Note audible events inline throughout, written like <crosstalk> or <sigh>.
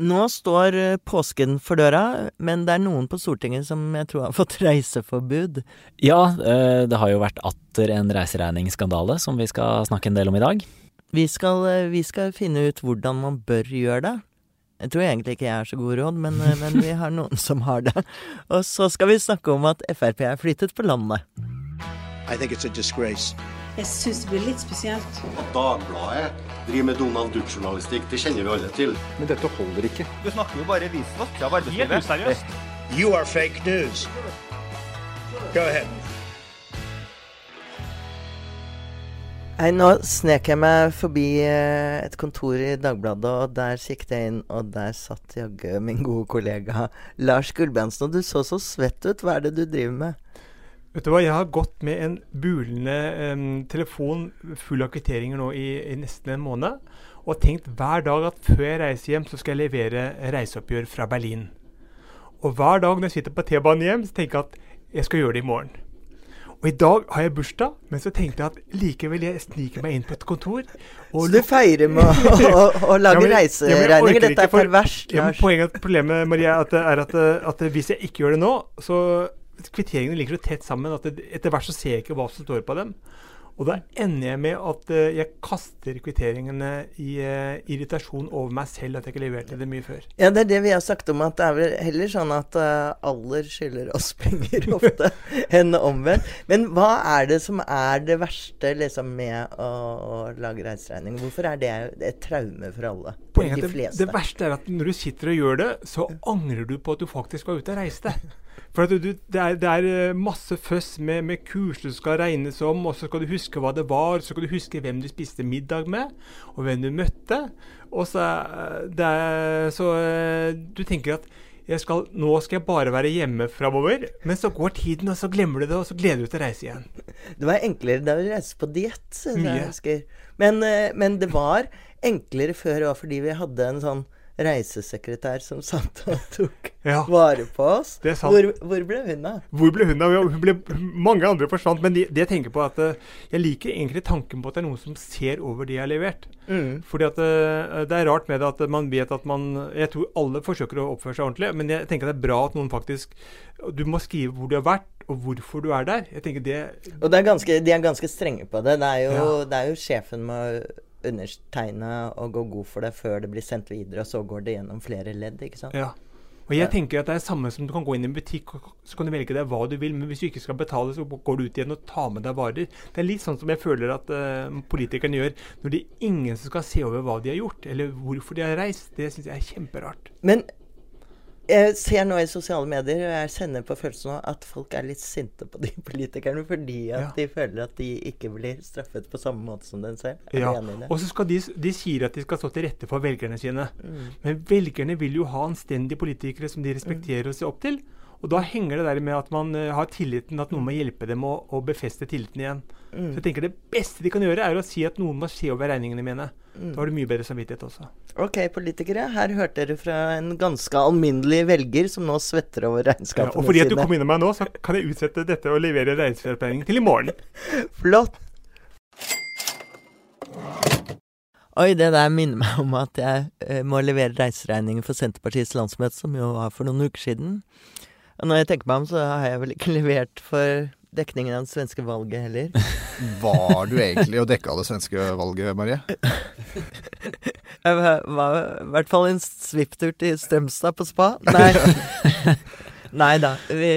Nå står eh, påsken for døra, men det er noen på Stortinget som jeg tror har <laughs> fått reiseforbud. Ja, eh, det har jo vært atter en reiseregningsskandale som vi skal snakke en del om i dag. Vi skal, eh, vi skal finne ut hvordan man bør gjøre det. Jeg tror egentlig ikke jeg har så god råd, men, men vi har noen <laughs> som har det. Og så skal vi snakke om at Frp er flyttet på landet. I think it's a disgrace. Jeg syns det blir litt spesielt. At Dagbladet driver med Donald Duck-journalistikk, det kjenner vi alle til. Men dette holder ikke. Du snakker jo bare visvask av arbeidslivet. Helt useriøst. You are fake news. Go ahead. Hei, nå snek jeg meg forbi eh, et kontor i Dagbladet, og der kikket jeg inn, og der satt jaggu min gode kollega Lars Gulbrandsen. Og du så så svett ut. Hva er det du driver med? Vet du hva, Jeg har gått med en bulende um, telefon full av kvitteringer nå i, i, nesten en måned. Og tenkt hver dag at før jeg reiser hjem, så skal jeg levere reiseoppgjør fra Berlin. Og hver dag når jeg sitter på T-banen hjem, så tenker jeg at jeg skal gjøre det i morgen. Og i dag har jeg bursdag, men så tenkte jeg at likevel jeg sniker meg inn på et kontor. så du feirer med <laughs> å, å, å lage ja, reiseregninger? Dette er perverst, ja, Poenget, problemet Maria, at, er at, at, hvis jeg ikke gjør det nå, så kvitteringene ligger så tett sammen at det, etter hvert så ser jeg ikke hva som står på dem. Og da ender jeg med at uh, jeg kaster kvitteringene i uh, irritasjon over meg selv at jeg ikke leverte det mye før. Ja, det er det vi har sagt om at det er vel heller sånn at uh, alder skylder oss <laughs> penger ofte, enn omvendt. Men hva er det som er det verste liksom, med å, å lage reiseregning? Hvorfor er det et traume for alle? For de fleste. Det, det verste er at når du sitter og gjør det, så angrer du på at du faktisk var ute og reiste. For du, det, er, det, er, eh, masse føss med, med, kurs du skal regnes om, og så skal du huske hva det var, så skal du huske hvem du spiste middag med, og hvem du møtte. Og så, eh, er, så eh, du tenker at skal, nå skal jeg bare være hjemme framover. Men så går tiden, og så glemmer du det, og så gleder du deg til å reise igjen. Det var enklere da du reiste på diett. Men, men det var enklere før òg fordi vi hadde en sånn reisesekretær som satt og <laughs> tok ja, vare på oss. Hvor, hvor, ble hun av? Hvor ble hun av? Mange andre forsvant. Men det, de jeg tenker på at uh, jeg liker egentlig tanken på at det er noen som ser over det jeg har levert. Mm. Fordi at uh, Det er rart med det at man vet at man Jeg tror alle forsøker å oppføre seg ordentlig, men jeg tenker det er bra at noen faktisk Du må skrive hvor du har vært, og hvorfor du er der. Jeg tenker det Og det er ganske, de er ganske strenge på det. Det er jo, ja. det er jo sjefen med undertegne og gå god for det før det blir sendt videre, og så går det gjennom flere ledd. ikke sant? Ja. Og jeg tenker at det er samme som du kan gå inn i en butikk og så kan du velge deg hva du vil, men hvis du ikke skal betale, så går du ut igjen og tar med deg varer. Det er litt sånn som jeg føler at uh, politikerne gjør når det er ingen som skal se over hva de har gjort, eller hvorfor de har reist. Det syns jeg er kjemperart. Men jeg ser nå i sosiale medier, og jeg kjenner på følelsen av at folk er litt sinte på de <laughs> politikerne fordi at ja. de føler at de ikke blir straffet på samme måte som den selv. Er ja. Og så skal de, de sier at de skal stå til rette for velgerne sine. Mm. Men velgerne vil jo ha anstendige politikere som de respekterer mm. og ser opp til. Og da henger det der med at man uh, har tilliten, at noen må hjelpe dem å, å befeste tilliten igjen. Mm. Så jeg tenker Det beste de kan gjøre, er å si at noen må se over regningene mine. Mm. Da har du mye bedre samvittighet også. Ok, politikere. Her hørte dere fra en ganske alminnelig velger som nå svetter over regnskapene sine. Ja, og fordi at du kom innom meg nå, så kan jeg utsette dette og levere regnskapsregning til i morgen. <laughs> Flott. Oi, det der minner meg om at jeg eh, må levere reiseregninger for Senterpartiets landsmøte, som jo var for noen uker siden. Når jeg tenker meg om, så har jeg vel ikke <laughs> levert for dekningen av det svenske valget heller. <laughs> Var du egentlig og dekka det svenske valget, Marie? <laughs> jeg var i hvert fall en svipptur til Strømstad på spa. Nei. Nei da. Vi,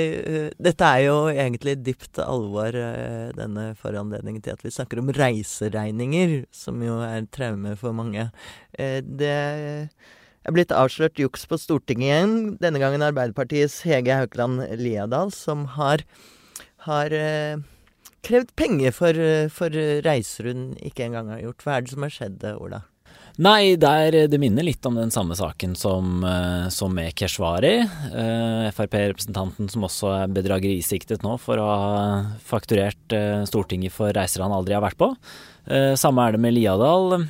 dette er jo egentlig dypt alvor, uh, denne foranledningen til at vi snakker om reiseregninger, som jo er traume for mange. Uh, det er blitt avslørt juks på Stortinget igjen. Denne gangen Arbeiderpartiets Hege Haukeland Liadal, som har, har eh, krevd penger for, for, reiser hun ikke engang har gjort. Hva er det som har skjedd, Ola? Nei, der, det minner litt om den samme saken som, eh, som med Keshvari. Eh, Frp-representanten som også er bedragerisiktet nå for å ha fakturert eh, Stortinget for reiser han aldri har vært på. Eh, samme er det med Liadal.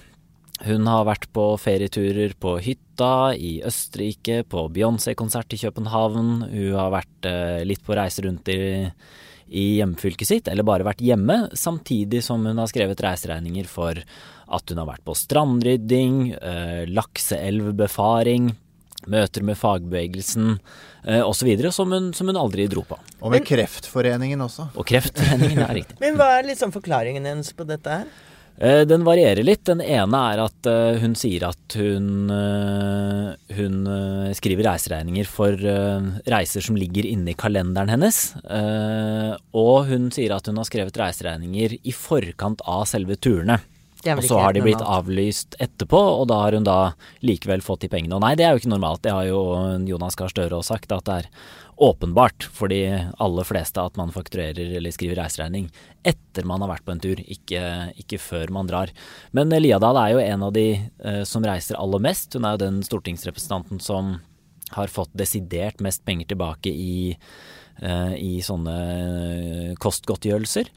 Hun har vært på ferieturer på hytta i Østerrike, på Beyoncé-konsert i København. Hun har vært eh, litt på reise rundt i, i hjemfylket sitt, eller bare vært hjemme, samtidig som hun har skrevet reiseregninger for at hun har vært på strandrydding, eh, lakseelvbefaring, møter med fagbevegelsen eh, osv. Som, hun- som hun aldri dro på. Og med Kreftforeningen også. Og Kreftforeningen, er riktig. Men hva er liksom forklaringen hennes på dette her? Eh, Den varierer litt. Den ene er at eh, hun sier at hun, eh, hun skriver reiseregninger for reiser som ligger inne i kalenderen hennes. Og hun sier at hun har skrevet reiseregninger i forkant av selve turene. Og så har de blitt avlyst etterpå, og da har hun da likevel fått de pengene. Og nei, det er jo ikke normalt. Det har jo Jonas Gahr Støre også sagt, at det er åpenbart for de aller fleste at man fakturerer eller skriver reiseregning etter man har vært på en tur, ikke, ikke før man drar. Men Liadal er jo en av de eh, som reiser aller mest. Hun er jo den stortingsrepresentanten som har fått desidert mest penger tilbake i, eh, i sånne eh, kostgodtgjørelser.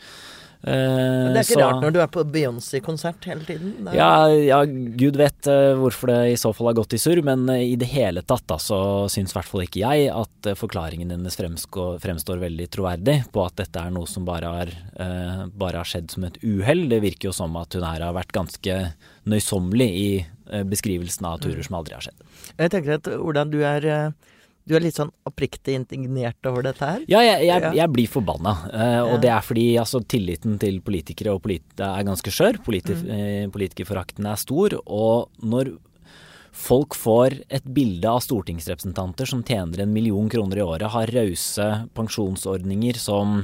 Eh, Men det er ikke så- rart når du er på Beyoncé-konsert hele tiden. Ja, ja, gud vet eh, hvorfor det i så fall har gått i surr, men eh, i det hele tatt da, så syns i hvert fall ikke jeg at eh, forklaringen hennes fremstår, fremstår veldig troverdig på at dette er noe som bare har, eh, bare har skjedd som et uhell. Det virker jo som at hun her har vært ganske nøysommelig i eh, beskrivelsen av turer som aldri har skjedd. Jeg tenker at hvordan du er, eh, du er litt sånn oppriktig indignert over dette her. Ja, jeg, jeg, jeg blir forbanna. Uh, og det er fordi altså, tilliten til politikere polit er ganske skjør. Politi mm. politikerforakten er stor. Og når folk får et bilde av stortingsrepresentanter som tjener en million kroner i året, har rause pensjonsordninger som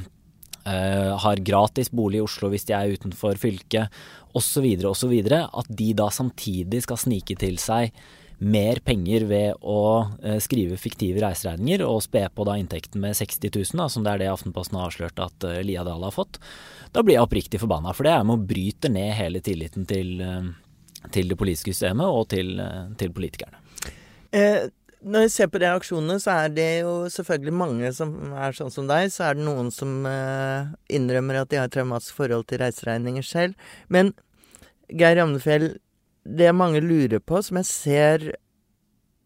uh, har gratis bolig i Oslo hvis de er utenfor fylket, osv., osv., at de da samtidig skal snike til seg mer penger ved å eh, skrive fiktive reiseregninger og spe på da inntekten med 60 000, da, som det er det Aftenposten har avslørt at eh, Lia Dahl har fått. Da blir jeg oppriktig forbanna, for det er med å bryte ned hele tilliten til, eh, til det politiske systemet og til, til politikerne. Eh, når jeg ser på reaksjonene, så er det jo selvfølgelig mange som er sånn som deg. Så er det noen som innrømmer at de har et traumatisk forhold til reiseregninger selv. Men Geir Ramnefjell, det mange lurer på, som jeg ser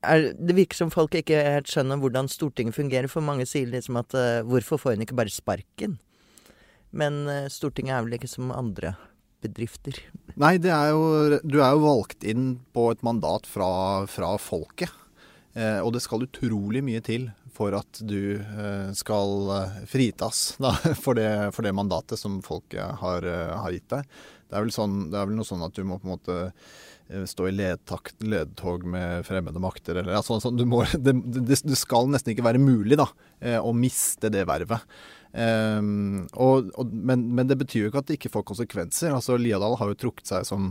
er, Det virker som folk ikke helt skjønner hvordan Stortinget fungerer. For mange sier liksom at uh, hvorfor får hun ikke bare sparken? Men uh, Stortinget er vel ikke som andre bedrifter. Nei, er jo, du er jo valgt inn på et mandat fra, fra folket. Eh, og det skal utrolig mye til for at du eh, skal eh, fritas da, <laughs> for, det, for det mandatet som folket har, har gitt deg. Det er, sånn, det er vel noe sånn at du må på en måte eh, stå i ledtakt, ledtog med fremmede makter. Eller, altså, sånn, må, <laughs> det, det skal nesten ikke være mulig da, eh, å miste det vervet. Um, og, og, men, men det betyr jo ikke at det ikke får konsekvenser. Altså, Liadal har jo trukket seg som,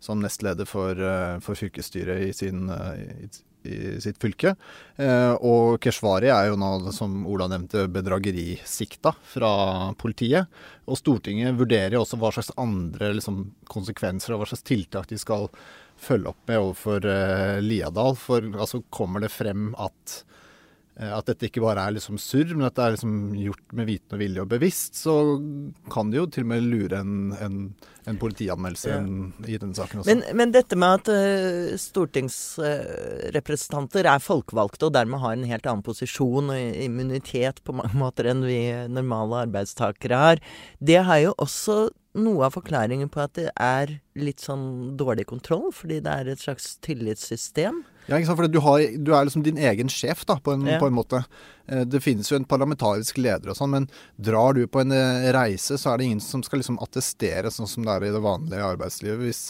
som nestleder for, eh, for fylkesstyret i, sin, eh, i, i sitt fylke. Eh, og Keshvari er jo nå, som Ola nevnte, bedragerisikta fra politiet. Og Stortinget vurderer også hva slags andre liksom, konsekvenser og hva slags tiltak de skal følge opp med overfor Liadal. For altså, kommer det frem at at dette ikke bare er liksom surr, men at det er liksom gjort med viten og vilje og bevisst, så kan det jo til og med lure en, en, en politianmeldelse Ja. i denne saken også. Men, men dette med at uh, stortingsrepresentanter er folkevalgte og dermed har en helt annen posisjon og immunitet på mange måter enn vi normale arbeidstakere har, det har jo også noe av forklaringen på at det er litt sånn dårlig kontroll, fordi det er et slags tillitssystem. Ja, ikke sant? For du, har, du er liksom din egen sjef, da, på en, Ja. på en måte. Eh, Det finnes jo en parlamentarisk leder og sånn, men drar du på en eh, reise, så er det ingen som skal liksom attestere, sånn som det er i det vanlige arbeidslivet. Hvis,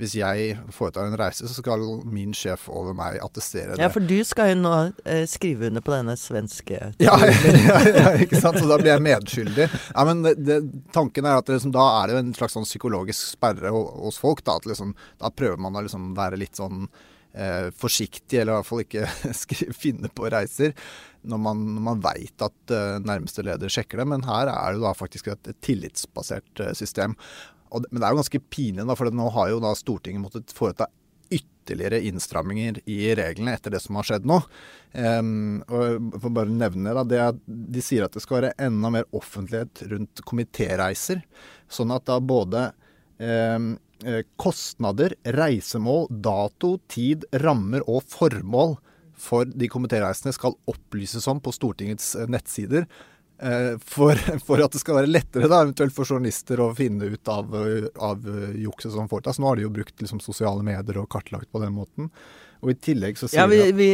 hvis jeg foretar en reise, så skal min sjef over meg attestere det. Ja, for du skal jo nå eh, skrive under på denne svenske <laughs> Ja, ja, ja, ikke sant? Så da blir jeg medskyldig. Ja, men det, det, tanken er at det liksom, da er det jo en slags sånn psykologisk sperre hos folk. Da, at liksom, da prøver man å liksom være litt sånn eh, forsiktig, eller i hvert fall ikke <laughs> finne på reiser, når man, når man veit at eh, nærmeste leder sjekker det. Men her er det da faktisk et, et tillitsbasert eh, system. Og, men det er jo ganske pinlig, da, for nå har jo da Stortinget måttet foreta ytterligere innstramminger i reglene etter det som har skjedd nå. Um, og får bare nevne da, det at De sier at det skal være enda mer offentlighet rundt komitéreiser. Sånn at da både eh, kostnader, reisemål, dato, tid, rammer og formål for de komitéreisende skal opplyses om på Stortingets eh, nettsider. eh, For, <laughs> for at det skal være lettere da, eventuelt for journalister å finne ut av, eh, av eh, jukset som foretas. Nå har de jo brukt liksom, sosiale medier og kartlagt på den måten. Og i tillegg så sier Ja, vi, vi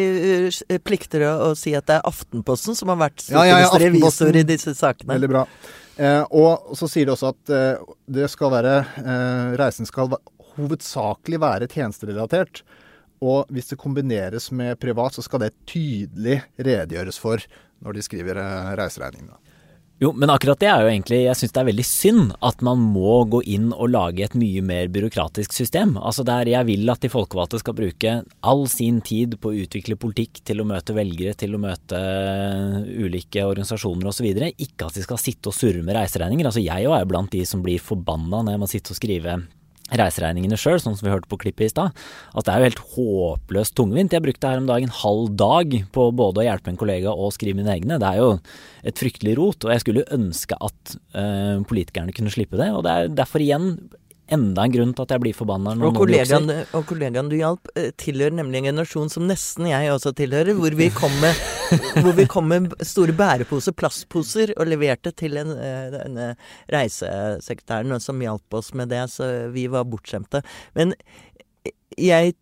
eh, plikter å, å si at det er Aftenposten som har vært Ja, ja, ja, Aftenposten. i disse sakene. Veldig bra. Eh, og så sier de også at eh, det skal være eh, Reisen skal hovedsakelig være tjenesterelatert. Og hvis det kombineres med privat, så skal det tydelig redegjøres for når de skriver eh, reiseregningene. Jo, men akkurat det er jo egentlig Jeg syns det er veldig synd at man må gå inn og lage et mye mer byråkratisk system. Altså der jeg vil at de folkevalgte skal bruke all sin tid på å utvikle politikk til å møte velgere, til å møte ulike organisasjoner osv. Ikke at de skal sitte og surre med reiseregninger. Altså jeg òg er blant de som blir forbanna når jeg må sitte og skrive reiseregningene sjøl, sånn som vi hørte på klippet i stad. At det er jo helt håpløst tungvint. Jeg brukte her om dagen en halv dag på både å hjelpe en kollega og skrive mine egne. Det er jo et fryktelig rot, og jeg skulle ønske at eh, politikerne kunne slippe det. Og det er derfor igjen enda en grunn til at jeg blir forbanna Og kollegaen, og kollegaen du hjalp, eh, tilhører nemlig en generasjon som nesten jeg også tilhører, hvor vi kom med, <laughs> hvor vi kom med store bæreposer, plastposer, og leverte til en, eh, denne reisesekretæren som hjalp oss med det, så vi var bortskjemte. Men jeg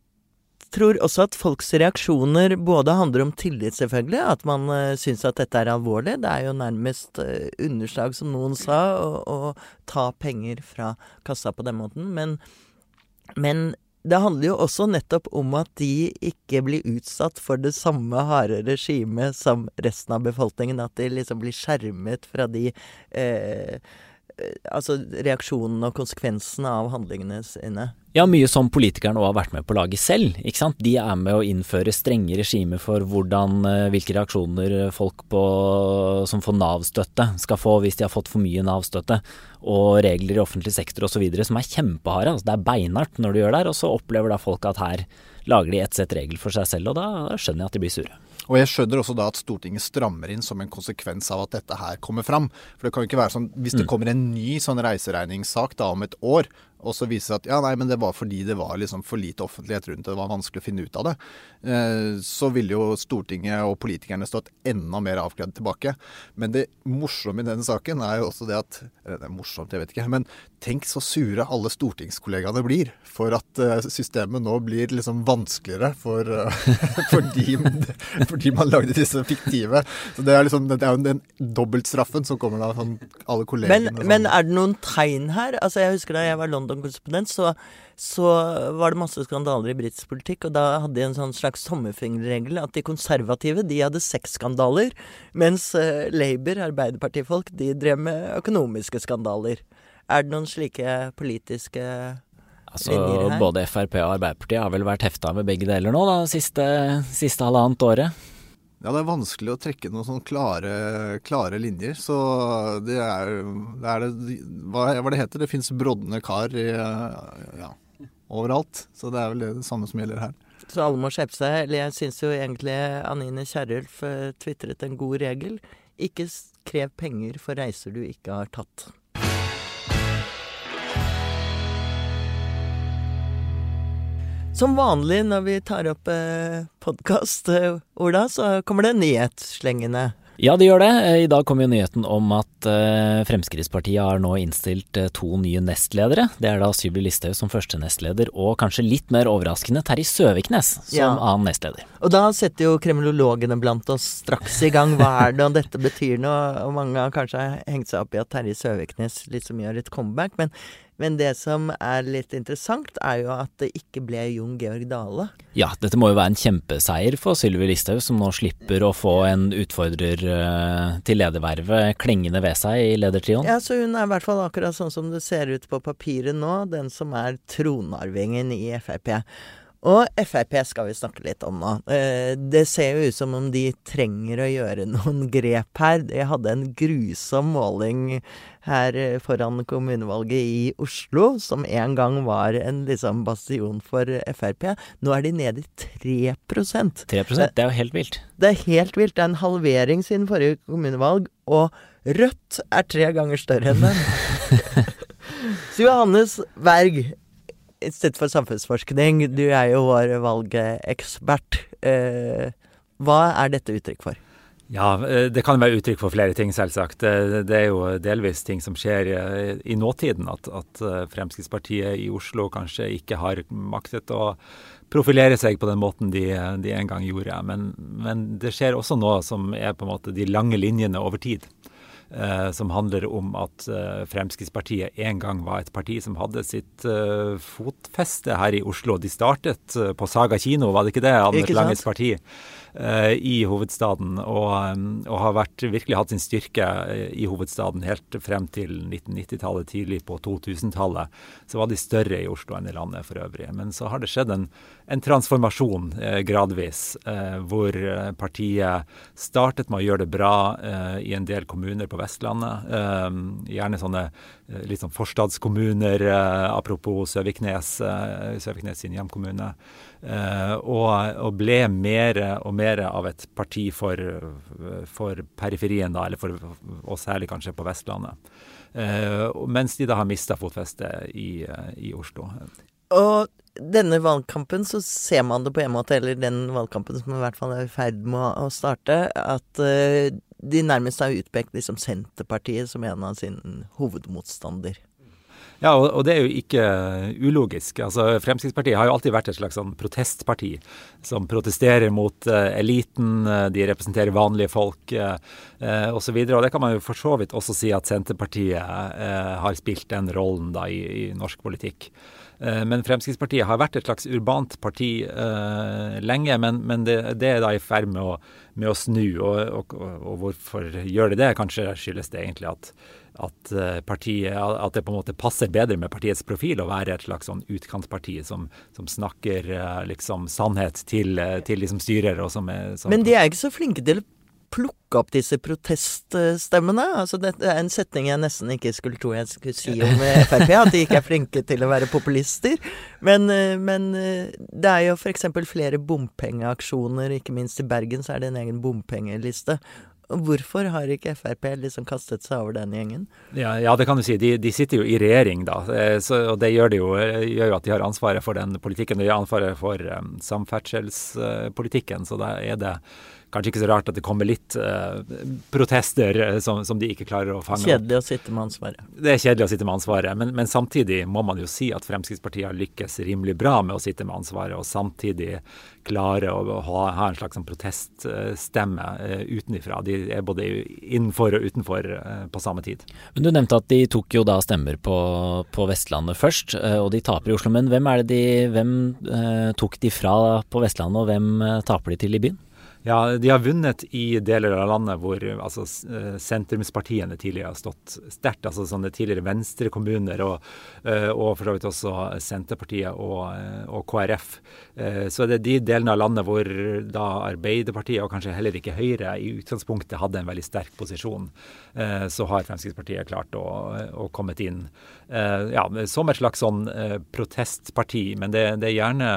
tror også at folks reaksjoner både handler om tillit, selvfølgelig, at man uh, syns at dette er alvorlig. Det er jo nærmest uh, underslag, som noen sa, å, å ta penger fra kassa på den måten. Men, men det handler jo også nettopp om at de ikke blir utsatt for det samme harde regimet som resten av befolkningen. At de liksom blir skjermet fra de eh, eh, Altså reaksjonene og konsekvensene av handlingene sine. Ja, mye som politikerne òg har vært med på laget selv. ikke sant? De er med å innføre strenge regimer for hvordan, eh, hvilke reaksjoner folk på, som får Nav-støtte skal få hvis de har fått for mye Nav-støtte, og regler i offentlig sektor osv. som er kjempeharde. Altså, det er beinhardt når du gjør det, her, og så opplever da folk at her lager de ett sett regel for seg selv, og da, da skjønner jeg at de blir sure. Og jeg skjønner også da at Stortinget strammer inn som en konsekvens av at dette her kommer fram. For det kan jo ikke være sånn hvis det kommer en ny sånn reiseregningssak da om et år, og så viser det at ja, nei, men det var fordi det var liksom for lite offentlighet rundt det, det var vanskelig å finne ut av det, eh, så ville jo Stortinget og politikerne stått enda mer avkledd tilbake. Men det morsomme i denne saken er jo også det at eller Det er morsomt, jeg vet ikke. Men tenk så sure alle stortingskollegaene blir for at eh, systemet nå blir liksom vanskeligere for, <laughs> for fordi, fordi man lagde disse fiktive. Så det er liksom det er jo den dobbeltstraffen som kommer da sånn alle kollegene Men, sånn. men er det noen tegn her? Altså Jeg husker da jeg var London-korrespondent, så, så var det masse skandaler i britisk politikk, og da hadde de en sånn slags tommefingerregel at de konservative de hadde sexskandaler, mens uh, Labour, Arbeiderpartifolk, de drev med økonomiske skandaler. Er det noen slike politiske Altså? Både Frp og Arbeiderpartiet har vel vært hefta med begge deler nå, da, siste, siste halvannet året. Ja, det er vanskelig å trekke noen sånne klare, klare linjer. Så det er, det er det Hva er det heter? Det fins brodne kar i, ja, overalt. Så det er vel det, samme som gjelder her. Så alle må skjerpe seg. Eller jeg syns jo egentlig Anine Kierulf uh, tvitret en god regel. Ikke krev penger for reiser du ikke har tatt. Som vanlig når vi tar opp eh, podkast, eh, Ola, så kommer det nyhetsslengende. Ja, det gjør det. Eh, I dag kom jo nyheten om at eh, Fremskrittspartiet har nå innstilt eh, to nye nestledere. Det er da Sylvi Listhaug som første nestleder, og kanskje litt mer overraskende Terje Søviknes som Ja. annen nestleder. Og da setter jo kremlologene blant oss straks i gang. Hva er det, og dette betyr noe? Og mange har kanskje hengt seg opp i at Terje Søviknes liksom gjør et comeback. Men, men det som er litt interessant, er jo at det ikke ble Jon Georg Dale. Ja, dette må jo være en kjempeseier for Sylvi Listhaug, som nå slipper å få en utfordrer eh, til ledervervet klengende ved seg i ledertrioen. Ja, så hun er i hvert fall akkurat sånn som det ser ut på papiret nå, den som er tronarvingen i Frp. Og Frp skal vi snakke litt om nå. Eh, Det ser jo ut som om de trenger å gjøre <laughs> noen grep her. De hadde en grusom måling her eh, foran kommunevalget i Oslo, som en gang var en liksom bastion for Frp. Nå er de nede i 3% 3% det er jo helt vilt. Det er helt vilt. Det er en halvering siden forrige kommunevalg, og Rødt er tre ganger større enn den. Så <laughs> Johannes Berg, Institutt for samfunnsforskning, du er jo vår valgekspert. Eh, hva er dette uttrykk for? Ja, eh, det kan være uttrykk for flere ting, selvsagt. Det, det er jo delvis ting som skjer eh, i nåtiden. At, at, eh, Fremskrittspartiet i Oslo kanskje ikke har maktet å profilere seg på den måten de, de en gang gjorde. Men, men, det skjer også noe som er på en måte de lange linjene over tid. Eh, som handler om at eh, Fremskrittspartiet en gang var et parti som hadde sitt eh, fotfeste her i Oslo. De startet på Saga kino, var det ikke det? Anders Langes parti. Eh, i hovedstaden, og, um, og, har vært, virkelig hatt sin styrke eh, i hovedstaden helt frem til 1990-tallet, tidlig på 2000-tallet. Så var de større i Oslo enn i landet for øvrig. Men så har det skjedd en, en transformasjon eh, gradvis, eh, hvor partiet startet med å gjøre det bra eh, i en del kommuner på Vestlandet. Eh, gjerne sånne litt sånn forstadskommuner, apropos Søviknes, Søviknes sin hjemkommune. Uh, og, og, ble mer og mer av et parti for, for periferien, da, eller for, og særlig kanskje på Vestlandet. Uh, mens de da har mista fotfestet i, i, Oslo. Og denne valgkampen så ser man det på en måte, eller den valgkampen som i hvert fall er i ferd med å starte, at uh, de nærmest har utpekt liksom Senterpartiet som en av sine hovedmotstander. Ja, og, og, det er jo ikke ulogisk. Altså, Fremskrittspartiet har jo alltid vært et slags sånn protestparti som protesterer mot uh, eliten. Uh, de representerer vanlige folk uh, uh, osv. Og, og det kan man jo for så vidt også si at Senterpartiet uh, har spilt den rollen da i, i norsk politikk. Men Fremskrittspartiet har vært et slags urbant parti lenge, men, men det, det, er da i ferd med å, med å snu. Og, og, og, hvorfor gjør det det? Kanskje skyldes det egentlig at at, eh, partiet, at det på en måte passer bedre med partiets profil å være et slags sånn utkantparti som, som snakker eh, liksom sannhet til, eh, til de som styrer. Og som er, som Men de er ikke så flinke til å plukke opp disse proteststemmene? Altså Det er en setning jeg nesten ikke skulle tro jeg skulle si om Frp, at de ikke er flinke til å være populister. Men, men det er jo f.eks. flere bompengeaksjoner, ikke minst i Bergen så er det en egen bompengeliste. Hvorfor har ikke Frp liksom kastet seg over den gjengen? Ja, ja det kan du si. De, de, sitter jo i regjering, da. Eh, så, og det gjør, de jo, eh, gjør, jo, at de har ansvaret for den politikken. De har ansvaret for um, samferdselspolitikken. Så da er det kanskje ikke så rart at det kommer litt uh, protester uh, som, som, de ikke klarer å fange. Kjedelig å sitte med ansvaret. Det er kjedelig å sitte med ansvaret, men, men, samtidig må man jo si at Fremskrittspartiet har lykkes rimelig bra med å sitte med ansvaret, og samtidig klare å ha, ha en slags sånn proteststemme uh, utenifra. De er både innenfor og utenfor på samme tid. Men Du nevnte at de tok jo da stemmer på, på Vestlandet først, og de taper i Oslo. Men hvem, er det de, hvem tok de fra på Vestlandet, og hvem taper de til i byen? Ja, de har vunnet i deler av landet hvor altså, eh, sentrumspartiene tidligere har stått sterkt. Altså sånne tidligere venstrekommuner, og, eh, og for så vidt også Senterpartiet og, eh, og, KrF. Så det er de delene av landet hvor da Arbeiderpartiet, og kanskje heller ikke Høyre, i utgangspunktet hadde en veldig sterk posisjon. Så har Fremskrittspartiet klart å, å komme inn ja, som et slags sånn protestparti. Men det, det er gjerne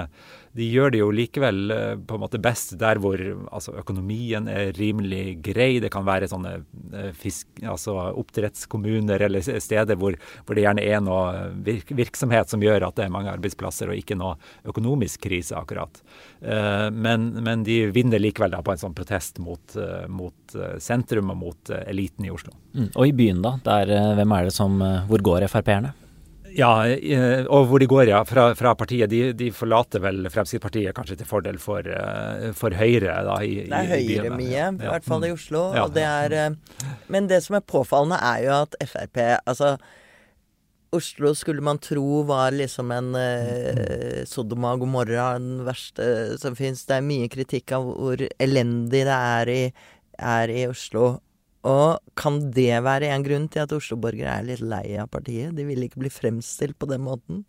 de gjør det jo likevel eh, på en måte best der hvor altså, økonomien er rimelig grei. Det kan være sånne eh, fisk, altså oppdrettskommuner eller steder hvor, hvor, det gjerne er noe virk, virksomhet som gjør at det er mange arbeidsplasser, og ikke noe økonomisk krise, akkurat. Eh, men, men de vinner likevel da på en sånn protest mot, mot sentrum og mot eliten i Oslo. Mm. Og i byen, da? Der, hvem er det som Hvor går Frp-erne? Ja, eh, og hvor de går, ja. Fra, fra partiet. De, de, forlater vel Fremskrittspartiet kanskje til fordel for, eh, for Høyre. Da, i, det er Høyre mye, i hvert fall i Oslo. Ja. Det er, eh, men det som er påfallende, er jo at Frp Altså Oslo skulle man tro var liksom en eh, Sodoma Gomorra, den verste som fins. Det er mye kritikk av hvor elendig det er i, er i Oslo. Og kan det være en grunn til at Oslo-borgere er litt lei av partiet? De vil ikke bli fremstilt på den måten?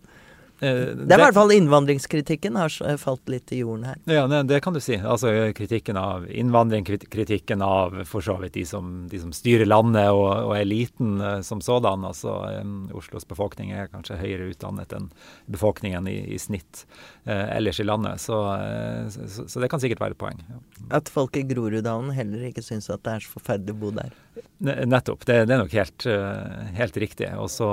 Eh, det er i hvert fall innvandringskritikken har falt litt i jorden her. Ja, det, kan du si. Altså Kritikken av innvandring, kritikken av for så vidt de som, de som styrer landet og, og eliten som sådan. Altså Oslos befolkning er kanskje høyere utdannet enn befolkningen i, i snitt eh, ellers i landet. Så, så, så, det kan sikkert være et poeng. Ja. At folk i Groruddalen heller ikke syns at det er så forferdelig å bo der. Nettopp. Det, det er nok helt, helt riktig. Også,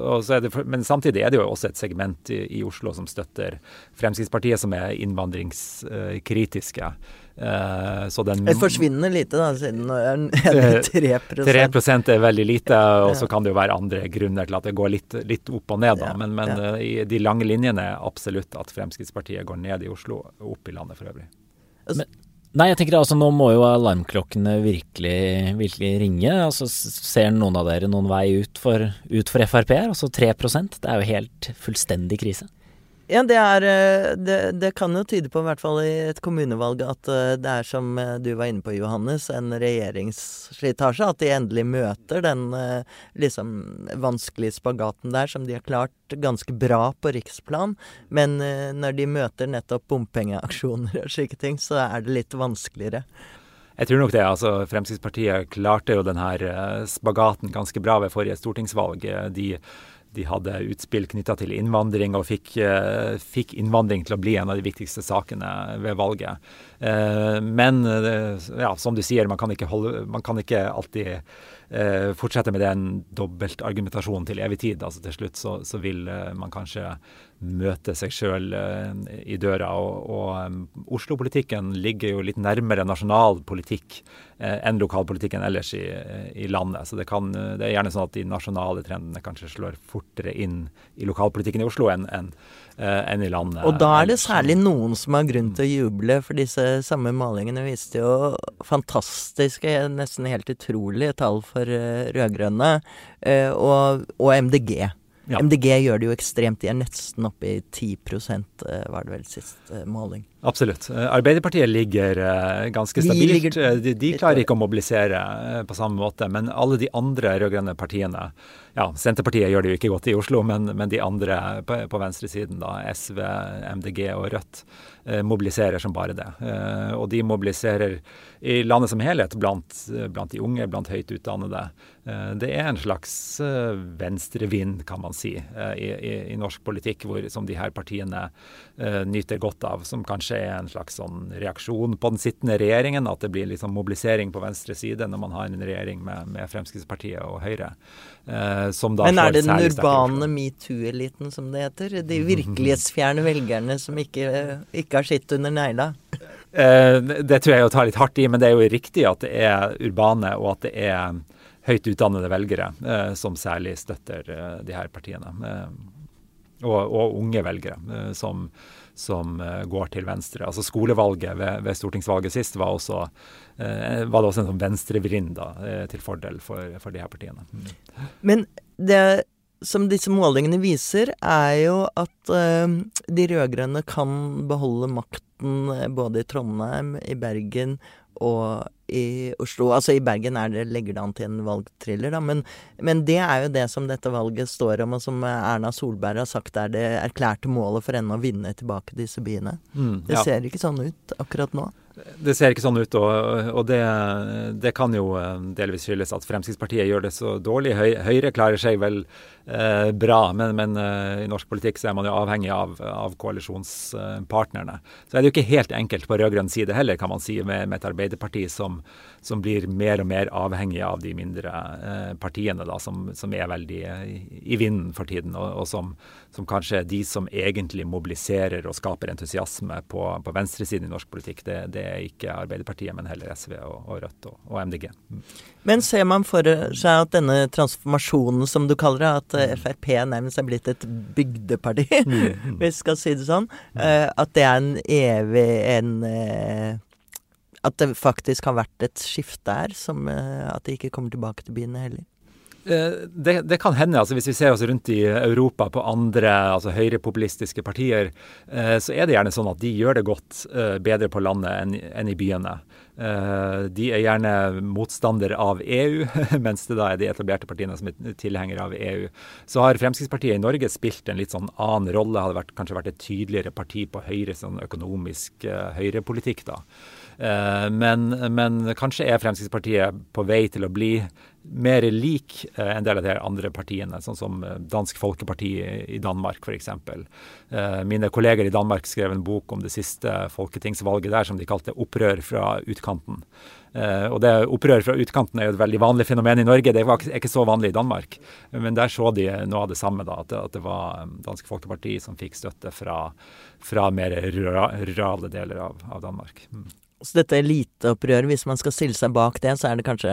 også det, men samtidig er det jo også et segment i, i Oslo som støtter Fremskrittspartiet, som er innvandringskritiske. Uh, så den Det forsvinner lite, da, siden det er 3 3 er veldig lite, og så kan det jo være andre grunner til at det går litt, litt opp og ned, da. Men, men uh, i de lange linjene er absolutt at Fremskrittspartiet går ned i Oslo og opp i landet for øvrig. Men, Nei, jeg tenker altså nå må jo alarmklokkene virkelig, virkelig ringe. Altså Ser noen av dere noen vei ut for, ut for Frp? Altså 3% det er jo helt fullstendig krise. Ja, det, er, eh, det, det, kan jo tyde på, i hvert fall i et kommunevalg, at eh, det er som eh, du var inne på, Johannes, en regjeringsslitasje. At de endelig møter den liksom vanskelige spagaten der, som de har klart ganske bra på riksplan. Men når de møter nettopp bompengeaksjoner og slike ting, så er det litt vanskeligere. Jeg tror nok det. altså Fremskrittspartiet klarte jo denne spagaten ganske bra ved forrige stortingsvalg. De de hadde utspill knytta til innvandring, og fikk, uh, fikk, innvandring til å bli en av de viktigste sakene ved valget. Uh, men uh, ja, som du sier, man kan ikke, holde, man kan ikke alltid fortsette med den dobbeltargumentasjonen til evig tid. Altså Til slutt så, så vil man kanskje møte seg sjøl i døra. Og, og Oslo-politikken ligger jo litt nærmere nasjonal politikk enn lokalpolitikken ellers i, i landet. Så det, kan, det, er gjerne sånn at de nasjonale trendene kanskje slår fortere inn i lokalpolitikken i Oslo enn en, enn i landet. Og da er det særlig noen som har grunn til å juble, for disse samme malingene viste jo fantastiske, nesten helt utrolige tall for rød-grønne og, og MDG. Ja. MDG gjør det jo ekstremt. De er nesten oppe i 10 var det vel sist måling. Absolutt. Arbeiderpartiet ligger ganske stabilt. De, ligger, de, de klarer ikke å mobilisere på samme måte. Men alle de andre rød-grønne partiene ja, Senterpartiet gjør det jo ikke godt i Oslo, men, men de andre på, på venstresiden, da, SV, MDG og Rødt, eh, mobiliserer som bare det. Eh, og de mobiliserer i landet som helhet, blant, blant de unge, blant høyt utdannede. Eh, det er en slags eh, venstrevind, kan man si, eh, i, i, i, norsk politikk, hvor, som de her partiene eh, nyter godt av. Som kanskje er en slags sånn reaksjon på den sittende regjeringen, at det blir liksom mobilisering på venstre side når man har en regjering med, med Fremskrittspartiet og Høyre. Eh, Men er det den urbane metoo-eliten, som det heter? De virkelighetsfjerne velgerne som ikke, ikke har sitt under negla? Eh, det tror jeg å ta litt hardt i, men det er jo riktig at det er urbane, og at det er høyt utdannede velgere eh, som særlig støtter eh, de her partiene. Og, og, unge velgere som, som går til venstre. Altså Skolevalget ved, ved stortingsvalget sist var også Eh, var det også en sånn venstrevrind eh, til fordel for, for de her partiene. Mm. Men det som disse målingene viser, er jo at eh, de rød-grønne kan beholde makten både i Trondheim, i Bergen og i Oslo. Altså i Bergen er det, legger det an til en valgthriller, da. Men, men, det er jo det som dette valget står om, og som Erna Solberg har sagt er det erklærte målet for henne å vinne tilbake disse byene. Mm, ja. Det ser ikke sånn ut akkurat nå. Det ser ikke sånn ut, og, og det, det, kan jo eh, delvis skyldes at Fremskrittspartiet gjør det så dårlig. Høyre klarer seg vel eh, bra, men, men eh, i norsk politikk så er man jo avhengig av, av koalisjonspartnerne. Så er det jo ikke helt enkelt på rød-grønn side heller, kan man si, med, med et Arbeiderparti som, som, blir mer og mer avhengig av de mindre eh, partiene, da, som, som, er veldig i, i vinden for tiden, og, og som, som, kanskje er de som egentlig mobiliserer og skaper entusiasme på, på venstresiden i norsk politikk. Det, det er ikke Arbeiderpartiet, men heller SV og, og Rødt og, og, MDG. Mm. Men ser man for seg at denne transformasjonen, som du kaller det, at eh, Frp nærmest er blitt et bygdeparti, mm, mm. <laughs> hvis vi skal si det sånn, uh, at det er en evig en uh, At det faktisk har vært et skifte her, som at det ikke kommer tilbake til byene heller? Eh, det, det, kan hende. altså Hvis vi ser oss rundt i Europa på andre altså høyrepopulistiske partier, eh, så er det gjerne sånn at de gjør det godt eh, bedre på landet enn, i byene. De er gjerne motstander av EU, <laughs> mens det da er de etablerte partiene som er tilhengere av EU. Så har Fremskrittspartiet i Norge spilt en litt sånn annen rolle. Hadde vært, kanskje vært et tydeligere parti på høyre sånn økonomisk høyrepolitikk da. Men, men kanskje er Fremskrittspartiet på vei til å bli mer lik eh, en del av de andre partiene, sånn som eh, Dansk Folkeparti i Danmark f.eks. Eh, mine kolleger i Danmark skrev en bok om det siste folketingsvalget der som de kalte 'Opprør fra utkanten. Og det Opprør fra utkanten er jo et veldig vanlig fenomen i Norge. Det er ikke så vanlig i Danmark. Men der så de noe av det samme, da, at det var Dansk Folkeparti som fikk støtte fra, fra mer rurale deler av, av Danmark. Mm. Så dette eliteopprøret, hvis man skal stille seg bak det, så er det kanskje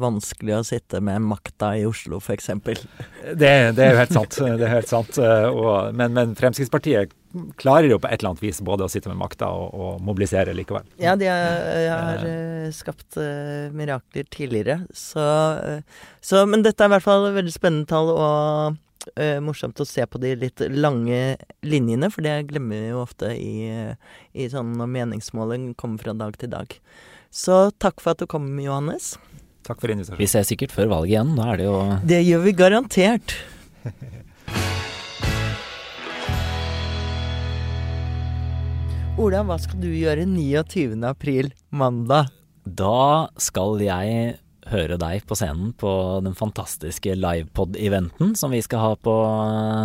vanskelig å sitte med makta i Oslo, f.eks. Det, det er jo helt sant. Det er helt sant. Og, men, men, Fremskrittspartiet klarer jo på et eller annet vis både å sitte med makta og, og, mobilisere likevel. Ja, de har, har uh, skapt uh, mirakler tidligere, så, så, Men dette er i hvert fall veldig spennende tall. og morsomt å se på de litt lange linjene, for det glemmer vi jo ofte i, i sånn når meningsmåling kommer fra dag til dag. Så takk for at du kom, Johannes. Takk for invitasjonen. Vi ses sikkert før valget igjen. Da er det jo Det gjør vi garantert. <laughs> Ola, hva skal du gjøre 29. april, mandag? Da skal jeg høre deg på scenen på den fantastiske livepod-eventen som vi skal ha på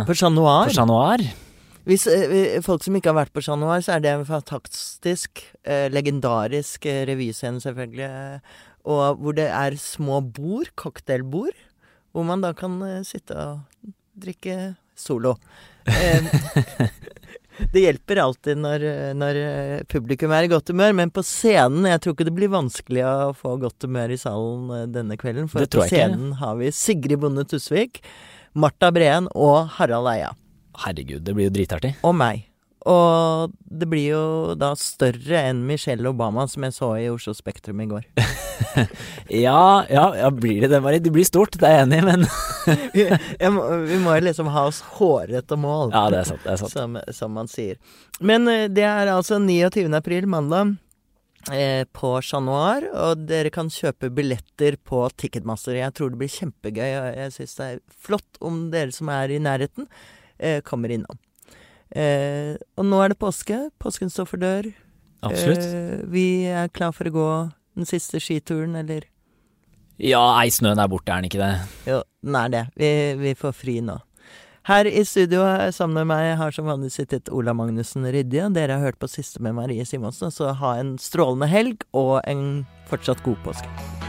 På Chat Noir. På Chat Noir. Hvis eh, folk som ikke har vært på Chat Noir, så er det en fantastisk, eh, legendarisk eh, revyscene, selvfølgelig. Og hvor det er små bord, cocktailbord, hvor man da kan eh, sitte og drikke solo. <laughs> Det hjelper alltid når, når, publikum er i godt humør, men på scenen Jeg tror ikke det blir vanskelig å få godt humør i salen eh, denne kvelden. For på scenen ikke. har vi Sigrid Bonde Tusvik, Marta Breen og Harald Eia. Herregud, det blir jo dritartig. Og meg. Og det blir jo da større enn Michelle Obama, som jeg så i Oslo Spektrum i går. <laughs> ja, ja, ja, blir det det, Marit? Det blir stort, det er jeg enig i, men <laughs> må, Vi må liksom ha oss hårete mål, Ja, det er sant, det er sant. Som, som man sier. Men eh, det er altså 29. april, mandag. Eh, på Chat Noir, og dere kan kjøpe billetter på Ticketmaster. Jeg tror det blir kjempegøy, og jeg syns det er flott om dere som er i nærheten, eh, kommer innom. Eh, og nå er det påske. Påsken står for dør. Absolutt. Eh, vi er klar for å gå den siste skituren, eller? Ja, ei, snøen er borte, er den ikke det? Jo, den er det. Vi, vi, får fri nå. Her i studio sammen med meg har som vanlig sittet Ola Magnussen Rydje. Dere har hørt på siste med Marie Simonsen, så ha en strålende helg og en fortsatt god påske.